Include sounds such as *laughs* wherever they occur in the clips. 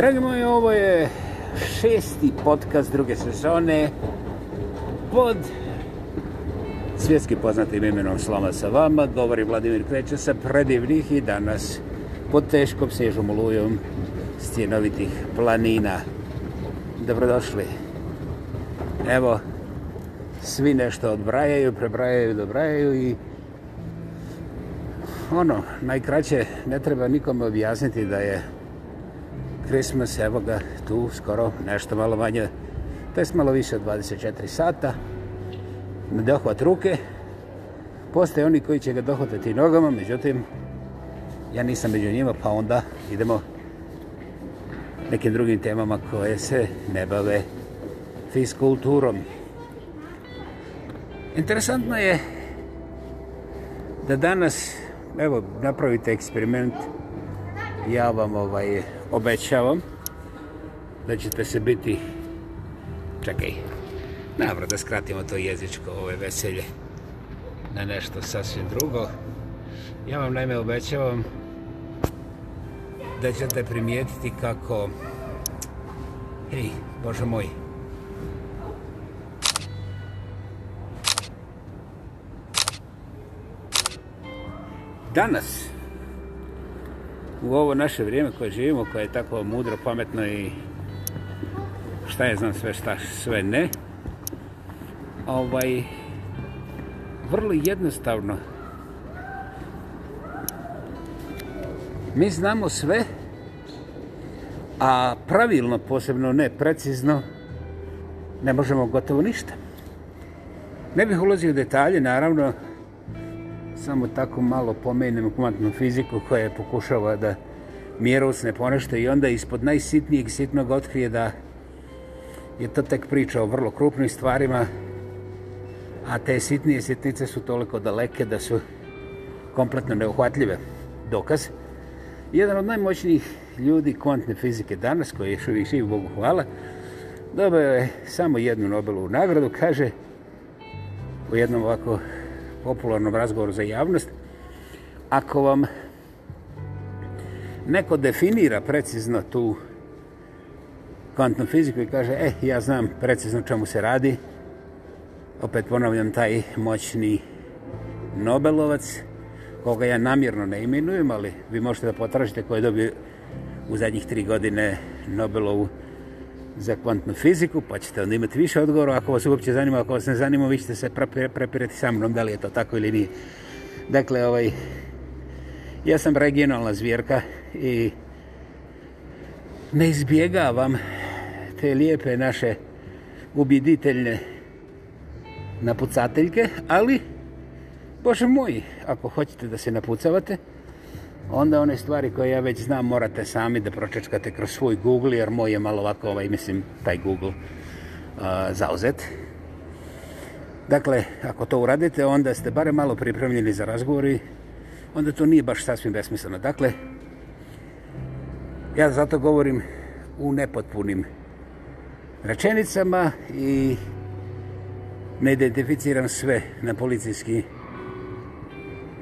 Dragi moji, ovo je šesti podcast druge sezone pod svjetski poznatim imenom Slama sa vama. Govori Vladimir Kveća sa predivnih i danas pod teškom sježom olujom stjenovitih planina. Dobrodošli. Evo, svi nešto odbrajaju, prebrajaju, dobrajaju i ono, najkraće, ne treba nikome objasniti da je Christmas, evo ga tu skoro nešto malo manje, to je malo više od 24 sata, na dohvat ruke. Postoje oni koji će ga dohvatati nogama, međutim, ja nisam među njima, pa onda idemo nekim drugim temama koje se ne bave fiskulturom. Interesantno je da danas, evo, napravite eksperiment, eksperiment, ja vam ovaj, obećavam da ćete se biti čekaj dobro da skratimo to jezičko ove veselje na nešto sasvim drugo ja vam naime obećavam da ćete primijetiti kako hej, bože moj danas u ovo naše vrijeme koje živimo, koje je tako mudro, pametno i šta je znam sve šta, sve ne, ovaj, vrlo jednostavno. Mi znamo sve, a pravilno, posebno ne, precizno, ne možemo gotovo ništa. Ne bih ulazio u detalje, naravno, samo tako malo pomenem kvantnu fiziku koja je pokušava da mirovac ne ponešta i onda ispod najsitnijeg sitnog otkrije da je to tek priča o vrlo krupnim stvarima, a te sitnije sitnice su toliko daleke da su kompletno neuhvatljive. Dokaz. Jedan od najmoćnijih ljudi kvantne fizike danas, koji je još uvijek živ, Bogu hvala, dobio je samo jednu Nobelovu nagradu, kaže u jednom ovako popularnog razgovora za javnost. Ako vam neko definira precizno tu kvantnu fiziku i kaže, eh, ja znam precizno čemu se radi, opet ponavljam taj moćni Nobelovac, koga ja namjerno ne imenujem, ali vi možete da potražite koji je dobio u zadnjih tri godine Nobelovu za kvantnu fiziku, pa ćete onda imati više odgovora. Ako vas uopće zanima, ako vas ne zanima, vi ćete se prepirati sa mnom, da li je to tako ili nije. Dakle, ovaj, ja sam regionalna zvijerka i ne izbjegavam te lijepe naše ubjediteljne napucateljke, ali, Bože moj, ako hoćete da se napucavate, onda one stvari koje ja već znam morate sami da pročečkate kroz svoj Google, jer moj je malo ovako, ovaj, mislim, taj Google uh, zauzet. Dakle, ako to uradite, onda ste barem malo pripremljeni za razgovori, onda to nije baš sasvim besmisleno. Dakle, ja zato govorim u nepotpunim rečenicama i ne identificiram sve na policijski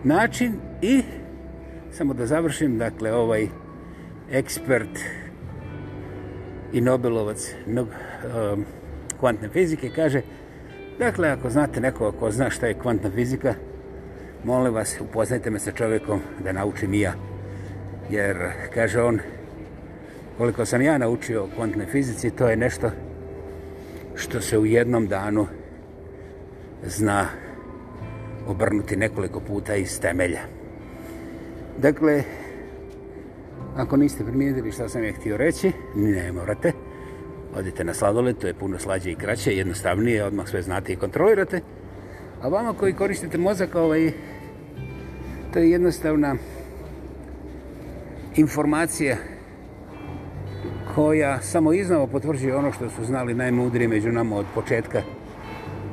način i samo da završim, dakle, ovaj ekspert i Nobelovac nob, um, kvantne fizike kaže, dakle, ako znate nekoga ko zna šta je kvantna fizika, molim vas, upoznajte me sa čovjekom da naučim i ja. Jer, kaže on, koliko sam ja naučio o kvantne fizici, to je nešto što se u jednom danu zna obrnuti nekoliko puta iz temelja. Dakle, ako niste primijedili što sam je htio reći, ne morate. Odite na sladole, to je puno slađe i kraće, jednostavnije, odmah sve znate i kontrolirate. A vama koji koristite mozak, ovaj, to je jednostavna informacija koja samo iznova potvrđuje ono što su znali najmudrije među nama od početka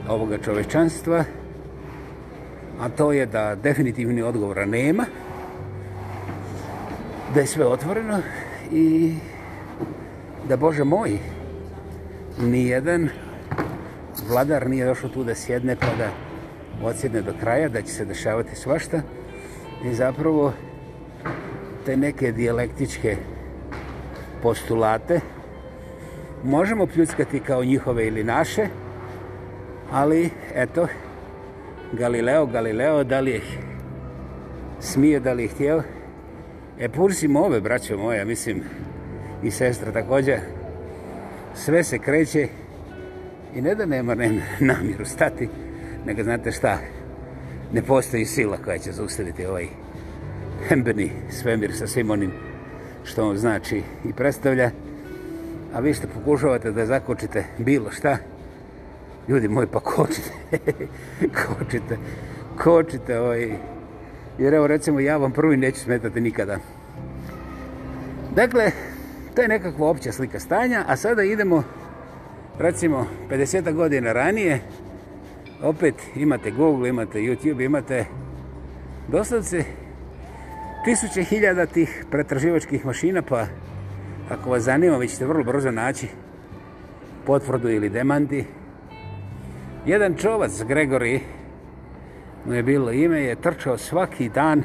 ovoga čovečanstva, a to je da definitivni odgovora nema, da je sve otvoreno i da, Bože moj, nijedan vladar nije došao tu da sjedne pa da odsjedne do kraja, da će se dešavati svašta. I zapravo te neke dijalektičke postulate možemo pljuckati kao njihove ili naše, ali eto, Galileo, Galileo, da li je smije, da li je htjeo, E, pursimo ove, braćo moja, mislim, i sestra također. Sve se kreće i ne da nema ne, namjeru stati, nego znate šta, ne postoji sila koja će zaustaviti ovaj hemberni svemir sa svim onim što on znači i predstavlja. A vi što pokušavate da zakočite bilo šta, ljudi moji, pa kočite, *laughs* kočite, kočite ovaj jer evo recimo ja vam prvi neću smetati nikada. Dakle, to je nekakva opća slika stanja, a sada idemo recimo 50 godina ranije. Opet imate Google, imate YouTube, imate doslovce tisuće hiljada tih pretraživačkih mašina, pa ako vas zanima, vi ćete vrlo brzo naći potvrdu ili demandi. Jedan čovac, Gregory, mu je bilo ime, je trčao svaki dan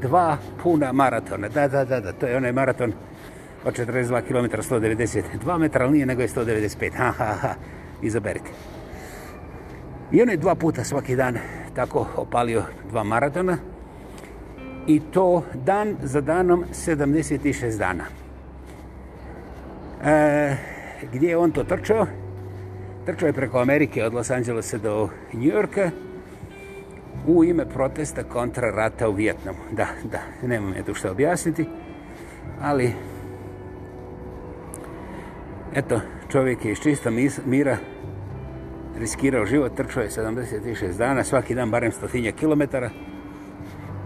dva puna maratona. Da, da, da, da, to je onaj maraton od 42 km 190. Dva metra nije nego je 195. Ha, ha, ha, izaberite. I on je dva puta svaki dan tako opalio dva maratona. I to dan za danom 76 dana. E, gdje je on to trčao? Trčao je preko Amerike od Los Angelesa do New Yorka u ime protesta kontra rata u Vjetnamu. Da, da, nemam je tu što objasniti, ali eto, čovjek je iz čista mira riskirao život, trčao je 76 dana, svaki dan barem stotinja kilometara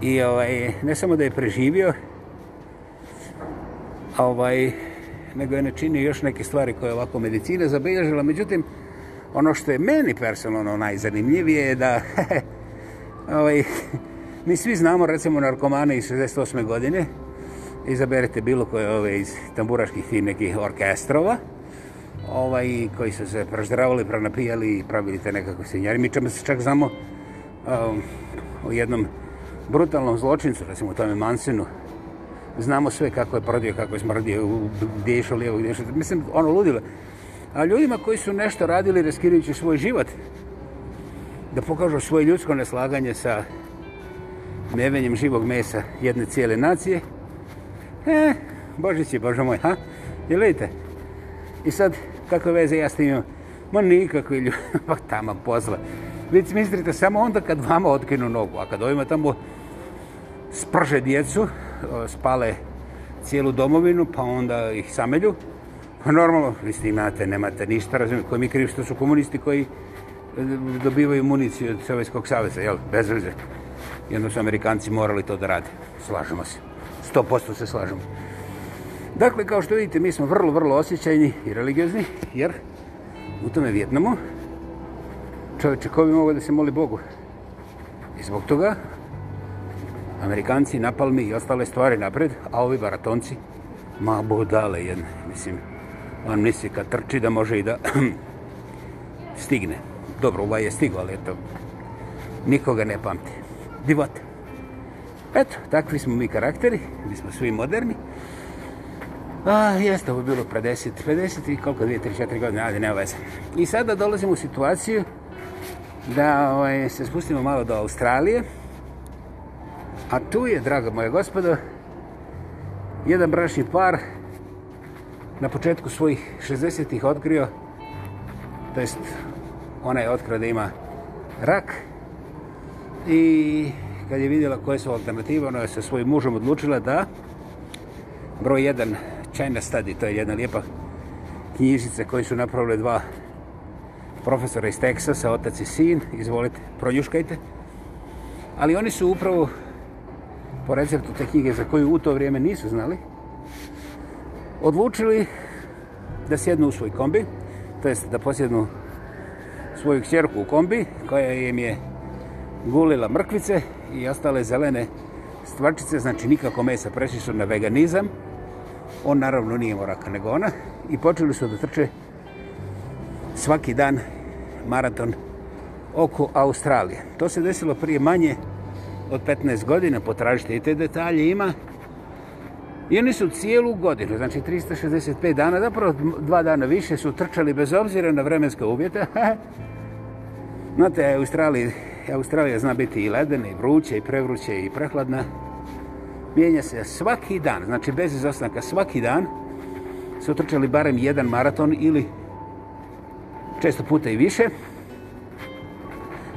i ovaj, ne samo da je preživio, ovaj, nego je ne činio još neke stvari koje je ovako medicina zabilježila, međutim, ono što je meni personalno najzanimljivije je da he, *laughs* ovaj, *laughs* mi svi znamo recimo narkomane iz 68. godine, izaberete bilo koje ove iz tamburaških i nekih orkestrova, ovaj, koji su se praždravali, pranapijali i pravili te nekakve sinjari. Mi čemu se čak znamo um, o jednom brutalnom zločincu, recimo o tome Mansenu, znamo sve kako je prodio, kako je smrdio, gdje je išao lijevo, gdje je išao. Mislim, ono ludilo. A ljudima koji su nešto radili, reskirajući svoj život, da pokažu svoje ljudsko neslaganje sa mevenjem živog mesa jedne cijele nacije. E, božići, božo moj, ha? I vidite, i sad, kakve veze ja s tim imam? Ma nikakve ljudi, pa *laughs* tamo pozva. Vidite, mislite, samo onda kad vama otkinu nogu, a kad ovima tamo sprže djecu, spale cijelu domovinu, pa onda ih samelju, pa normalno, vi s tim imate, nemate ništa, razumijem, koji mi kriv što su komunisti koji dobivaju municiju od Sovjetskog savjeza, jel? Bez veze. Jedno su Amerikanci morali to da rade. Slažemo se. 100% se slažemo. Dakle, kao što vidite, mi smo vrlo, vrlo osjećajni i religiozni, jer u tome Vjetnamu čovječe, ko bi mogo da se moli Bogu? I zbog toga Amerikanci napalmi i ostale stvari napred, a ovi baratonci, ma budale jedne, mislim, on misli kad trči da može i da *clears throat* stigne dobro, ovaj je stigo, ali eto, nikoga ne pamti. Divote. Eto, takvi smo mi karakteri, mi smo svi moderni. A, jeste, ovo je bilo pre 10, 50 i koliko, 2, 3, 4 godine, ali ne veze. I sada dolazimo u situaciju da ovaj, se spustimo malo do Australije. A tu je, drago moje gospodo, jedan brašni par na početku svojih 60-ih otkrio, to jest ona je otkrila da ima rak i kad je vidjela koje su alternative, ona je sa svojim mužom odlučila da broj 1 China Study, to je jedna lijepa knjižica koju su napravile dva profesora iz Teksasa, otac i sin, izvolite, pronjuškajte. Ali oni su upravo po receptu te knjige za koju u to vrijeme nisu znali, odlučili da sjednu u svoj kombi, to jest da posjednu svoju kćerku u kombi koja im je gulila mrkvice i ostale zelene stvarčice, znači nikako mesa prešli su na veganizam. On naravno nije moraka nego ona i počeli su da trče svaki dan maraton oko Australije. To se desilo prije manje od 15 godina, potražite i te detalje, ima I oni su cijelu godinu, znači 365 dana, zapravo dva dana više, su trčali bez obzira na vremenske uvjete. *laughs* Znate, Australija, Australija zna biti i ledene, i vruće, i prevruće, i prehladna. Mijenja se svaki dan, znači bez izostanka svaki dan, su trčali barem jedan maraton ili često puta i više.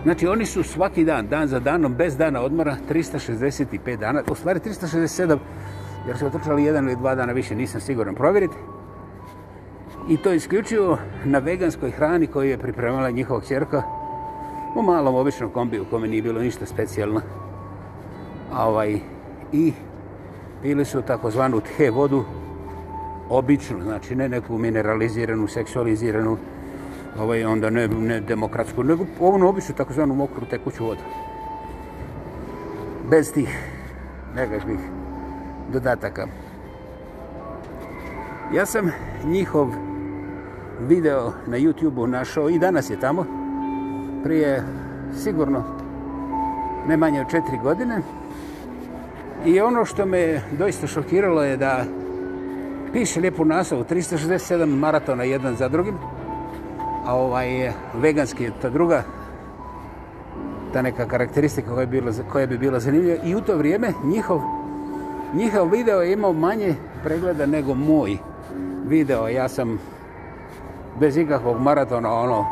Znači, oni su svaki dan, dan za danom, bez dana odmora, 365 dana, u stvari 367 dana, jer su otrčali jedan ili dva dana više, nisam siguran provjeriti. I to isključivo na veganskoj hrani koju je pripremala njihova čerka u malom običnom kombiju u kome nije bilo ništa specijalno. Ovaj, I pili su takozvanu te vodu, običnu, znači ne neku mineraliziranu, seksualiziranu, ovaj, onda ne, ne demokratsku, nego ovu običnu takozvanu mokru tekuću vodu. Bez tih nekakvih dodataka. Ja sam njihov video na YouTube-u našao i danas je tamo, prije sigurno ne manje od četiri godine. I ono što me doista šokiralo je da piše lijepu naslovu 367 maratona jedan za drugim, a ovaj je veganski je ta druga ta neka karakteristika koja je bila koja bi bila zanimljiva i u to vrijeme njihov njihov video je imao manje pregleda nego moj video. Ja sam bez ikakvog maratona ono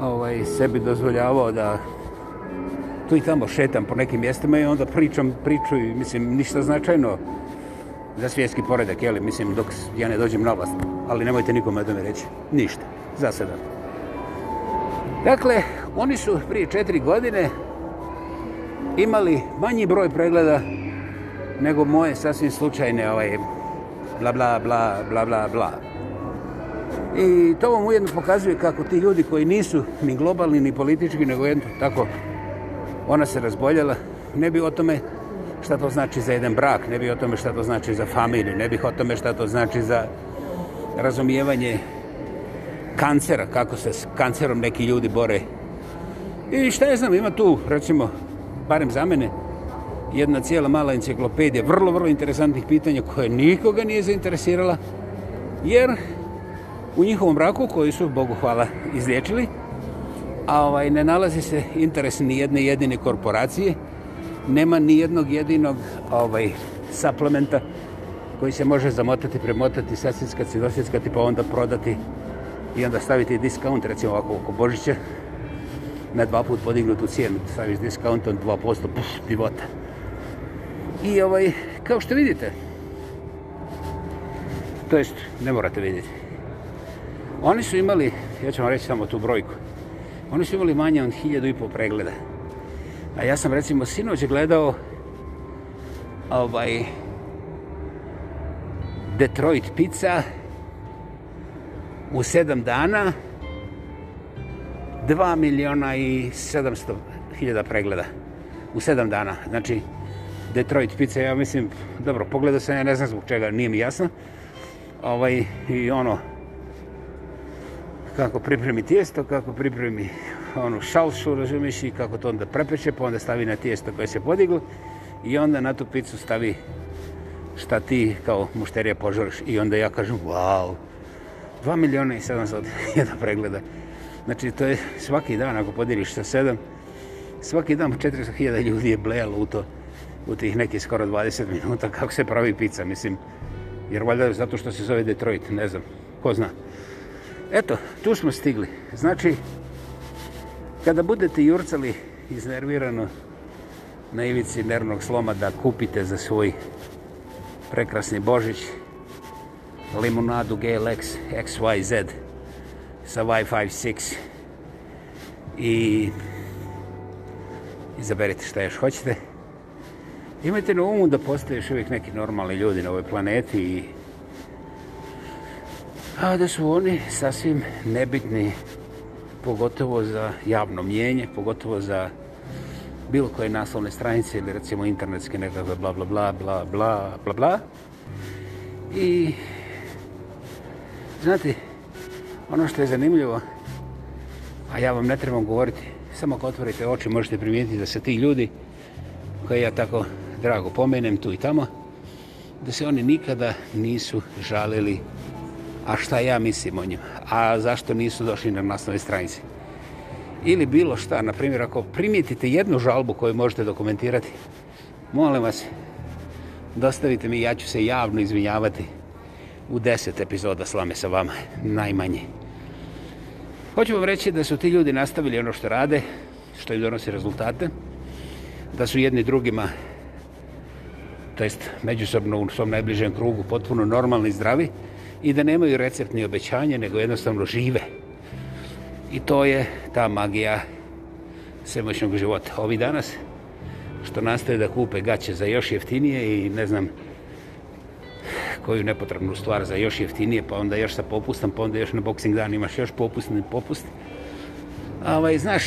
ovaj, sebi dozvoljavao da tu i tamo šetam po nekim mjestima i onda pričam priču i mislim ništa značajno za svjetski poredak, jeli, mislim, dok ja ne dođem na vlast, ali nemojte nikome o tome reći, ništa, za sada. Dakle, oni su prije četiri godine imali manji broj pregleda nego moje sasvim slučajne ovaj, bla bla bla bla bla bla. I to vam ujedno pokazuje kako ti ljudi koji nisu ni globalni ni politički, nego jedno tako, ona se razboljela, ne bi o tome šta to znači za jedan brak, ne bi o tome šta to znači za familiju, ne bih o tome šta to znači za razumijevanje kancera, kako se s kancerom neki ljudi bore. I šta ne znam, ima tu, recimo, barem za mene, jedna cijela mala enciklopedija vrlo, vrlo interesantnih pitanja koje nikoga nije zainteresirala, jer u njihovom braku, koji su, Bogu hvala, izliječili, a ovaj, ne nalazi se interes ni jedne jedine korporacije, nema ni jednog jedinog ovaj, saplementa koji se može zamotati, premotati, sasvinskati, sasvinskati, pa onda prodati i onda staviti diskaunt, recimo ovako oko Božića, na dva put podignutu cijenu, staviš diskaunt, on 2%, puf, divota. I ovaj, kao što vidite, to jest, ne morate vidjeti, oni su imali, ja ću vam reći samo tu brojku, oni su imali manje od hiljadu i pol pregleda. A ja sam recimo sinoć gledao ovaj Detroit pizza u sedam dana 2 miliona i 700 hiljada pregleda u sedam dana. Znači, Detroit pizza, ja mislim, dobro, pogledao sam, ja ne znam zbog čega, nije mi jasno. Ovaj, i ono, kako pripremi tijesto, kako pripremi onu šalšu, razumiješ, i kako to onda prepeče, pa onda stavi na tijesto koje se podiglo i onda na tu picu stavi šta ti kao mušterija požoriš. I onda ja kažem, wow, 2 miliona i 700 *laughs* jedan pregleda. Znači, to je svaki dan, ako podiriš sa 7, svaki dan 400.000 ljudi je blejalo u to u tih nekih skoro 20 minuta kako se pravi pizza, mislim. Jer valjda je zato što se zove Detroit, ne znam, ko zna. Eto, tu smo stigli. Znači, kada budete jurcali iznervirano na ivici nervnog sloma da kupite za svoj prekrasni Božić limonadu GLX XYZ sa Y56 i izaberite šta još hoćete. Imajte na umu da postoje još uvijek neki normalni ljudi na ovoj planeti i a da su oni sasvim nebitni pogotovo za javno mijenje, pogotovo za bilo koje naslovne stranice ili recimo internetske nekakve bla bla bla bla bla bla bla i znate ono što je zanimljivo a ja vam ne trebam govoriti samo ako otvorite oči možete primijetiti da se ti ljudi koji ja tako drago pomenem tu i tamo, da se oni nikada nisu žalili a šta ja mislim o njima, a zašto nisu došli na nasnove stranice. Ili bilo šta, na primjer, ako primijetite jednu žalbu koju možete dokumentirati, molim vas, dostavite mi, ja ću se javno izvinjavati u deset epizoda slame sa vama, najmanje. Hoću vam reći da su ti ljudi nastavili ono što rade, što im donosi rezultate, da su jedni drugima to jest međusobno u svom najbližem krugu potpuno normalni zdravi i da nemaju receptni obećanje, nego jednostavno žive. I to je ta magija svemoćnog života. Ovi danas, što nastaje da kupe gaće za još jeftinije i ne znam koju nepotrebnu stvar za još jeftinije, pa onda još sa popustom, pa onda još na boksing dan imaš još popust, ne popust. Ali, ovaj, znaš,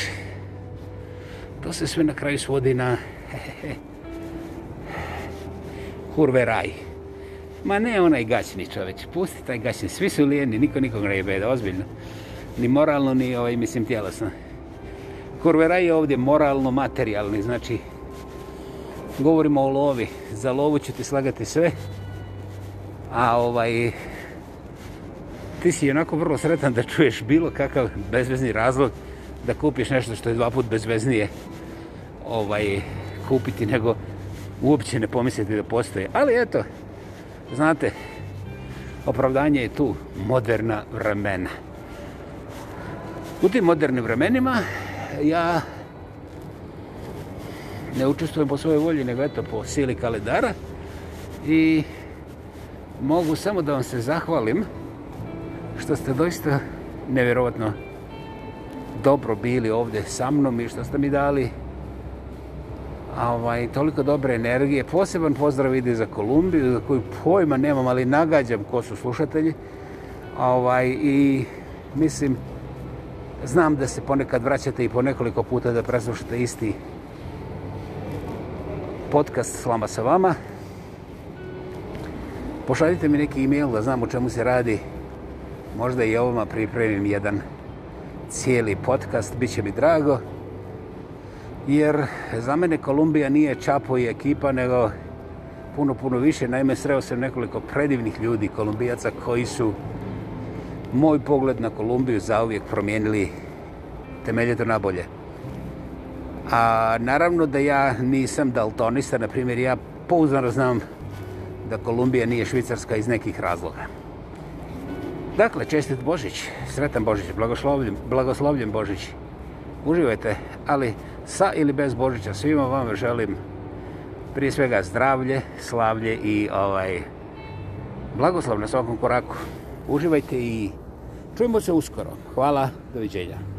to se sve na kraju svodi na... He, he, he, kurve raj. Ma ne onaj gaćni čoveč, pusti taj gaćni, svi su lijeni, niko nikog ne jebe, ozbiljno. Ni moralno, ni ovaj, mislim, tjelesno. Kurve raj je ovdje moralno, materijalni, znači, govorimo o lovi. Za lovu ću ti slagati sve, a ovaj, ti si onako vrlo sretan da čuješ bilo kakav bezvezni razlog da kupiš nešto što je dva put bezveznije ovaj, kupiti nego uopće ne pomisliti da postoje. Ali eto, znate, opravdanje je tu moderna vremena. U tim modernim vremenima ja ne učestvujem po svojoj volji, nego eto po sili kalendara i mogu samo da vam se zahvalim što ste doista nevjerovatno dobro bili ovdje sa mnom i što ste mi dali ovaj, toliko dobre energije. Poseban pozdrav ide za Kolumbiju, za koju pojma nemam, ali nagađam ko su slušatelji. Ovaj, I mislim, znam da se ponekad vraćate i po nekoliko puta da preslušate isti podcast Slama sa vama. Pošaljite mi neki e-mail da znam u čemu se radi. Možda i ovoma pripremim jedan cijeli podcast, bit će mi drago. Hvala jer za mene Kolumbija nije čapo i ekipa, nego puno, puno više. Naime, sreo sam nekoliko predivnih ljudi, kolumbijaca, koji su moj pogled na Kolumbiju zauvijek promijenili temeljito nabolje. A naravno da ja nisam daltonista, na primjer, ja pouzno znam da Kolumbija nije švicarska iz nekih razloga. Dakle, čestit Božić, sretan Božić, blagoslovljen, blagoslovljen Božić. Uživajte, ali sa ili bez Božića svima vam želim prije svega zdravlje, slavlje i ovaj blagoslov na svakom koraku. Uživajte i čujemo se uskoro. Hvala, doviđenja.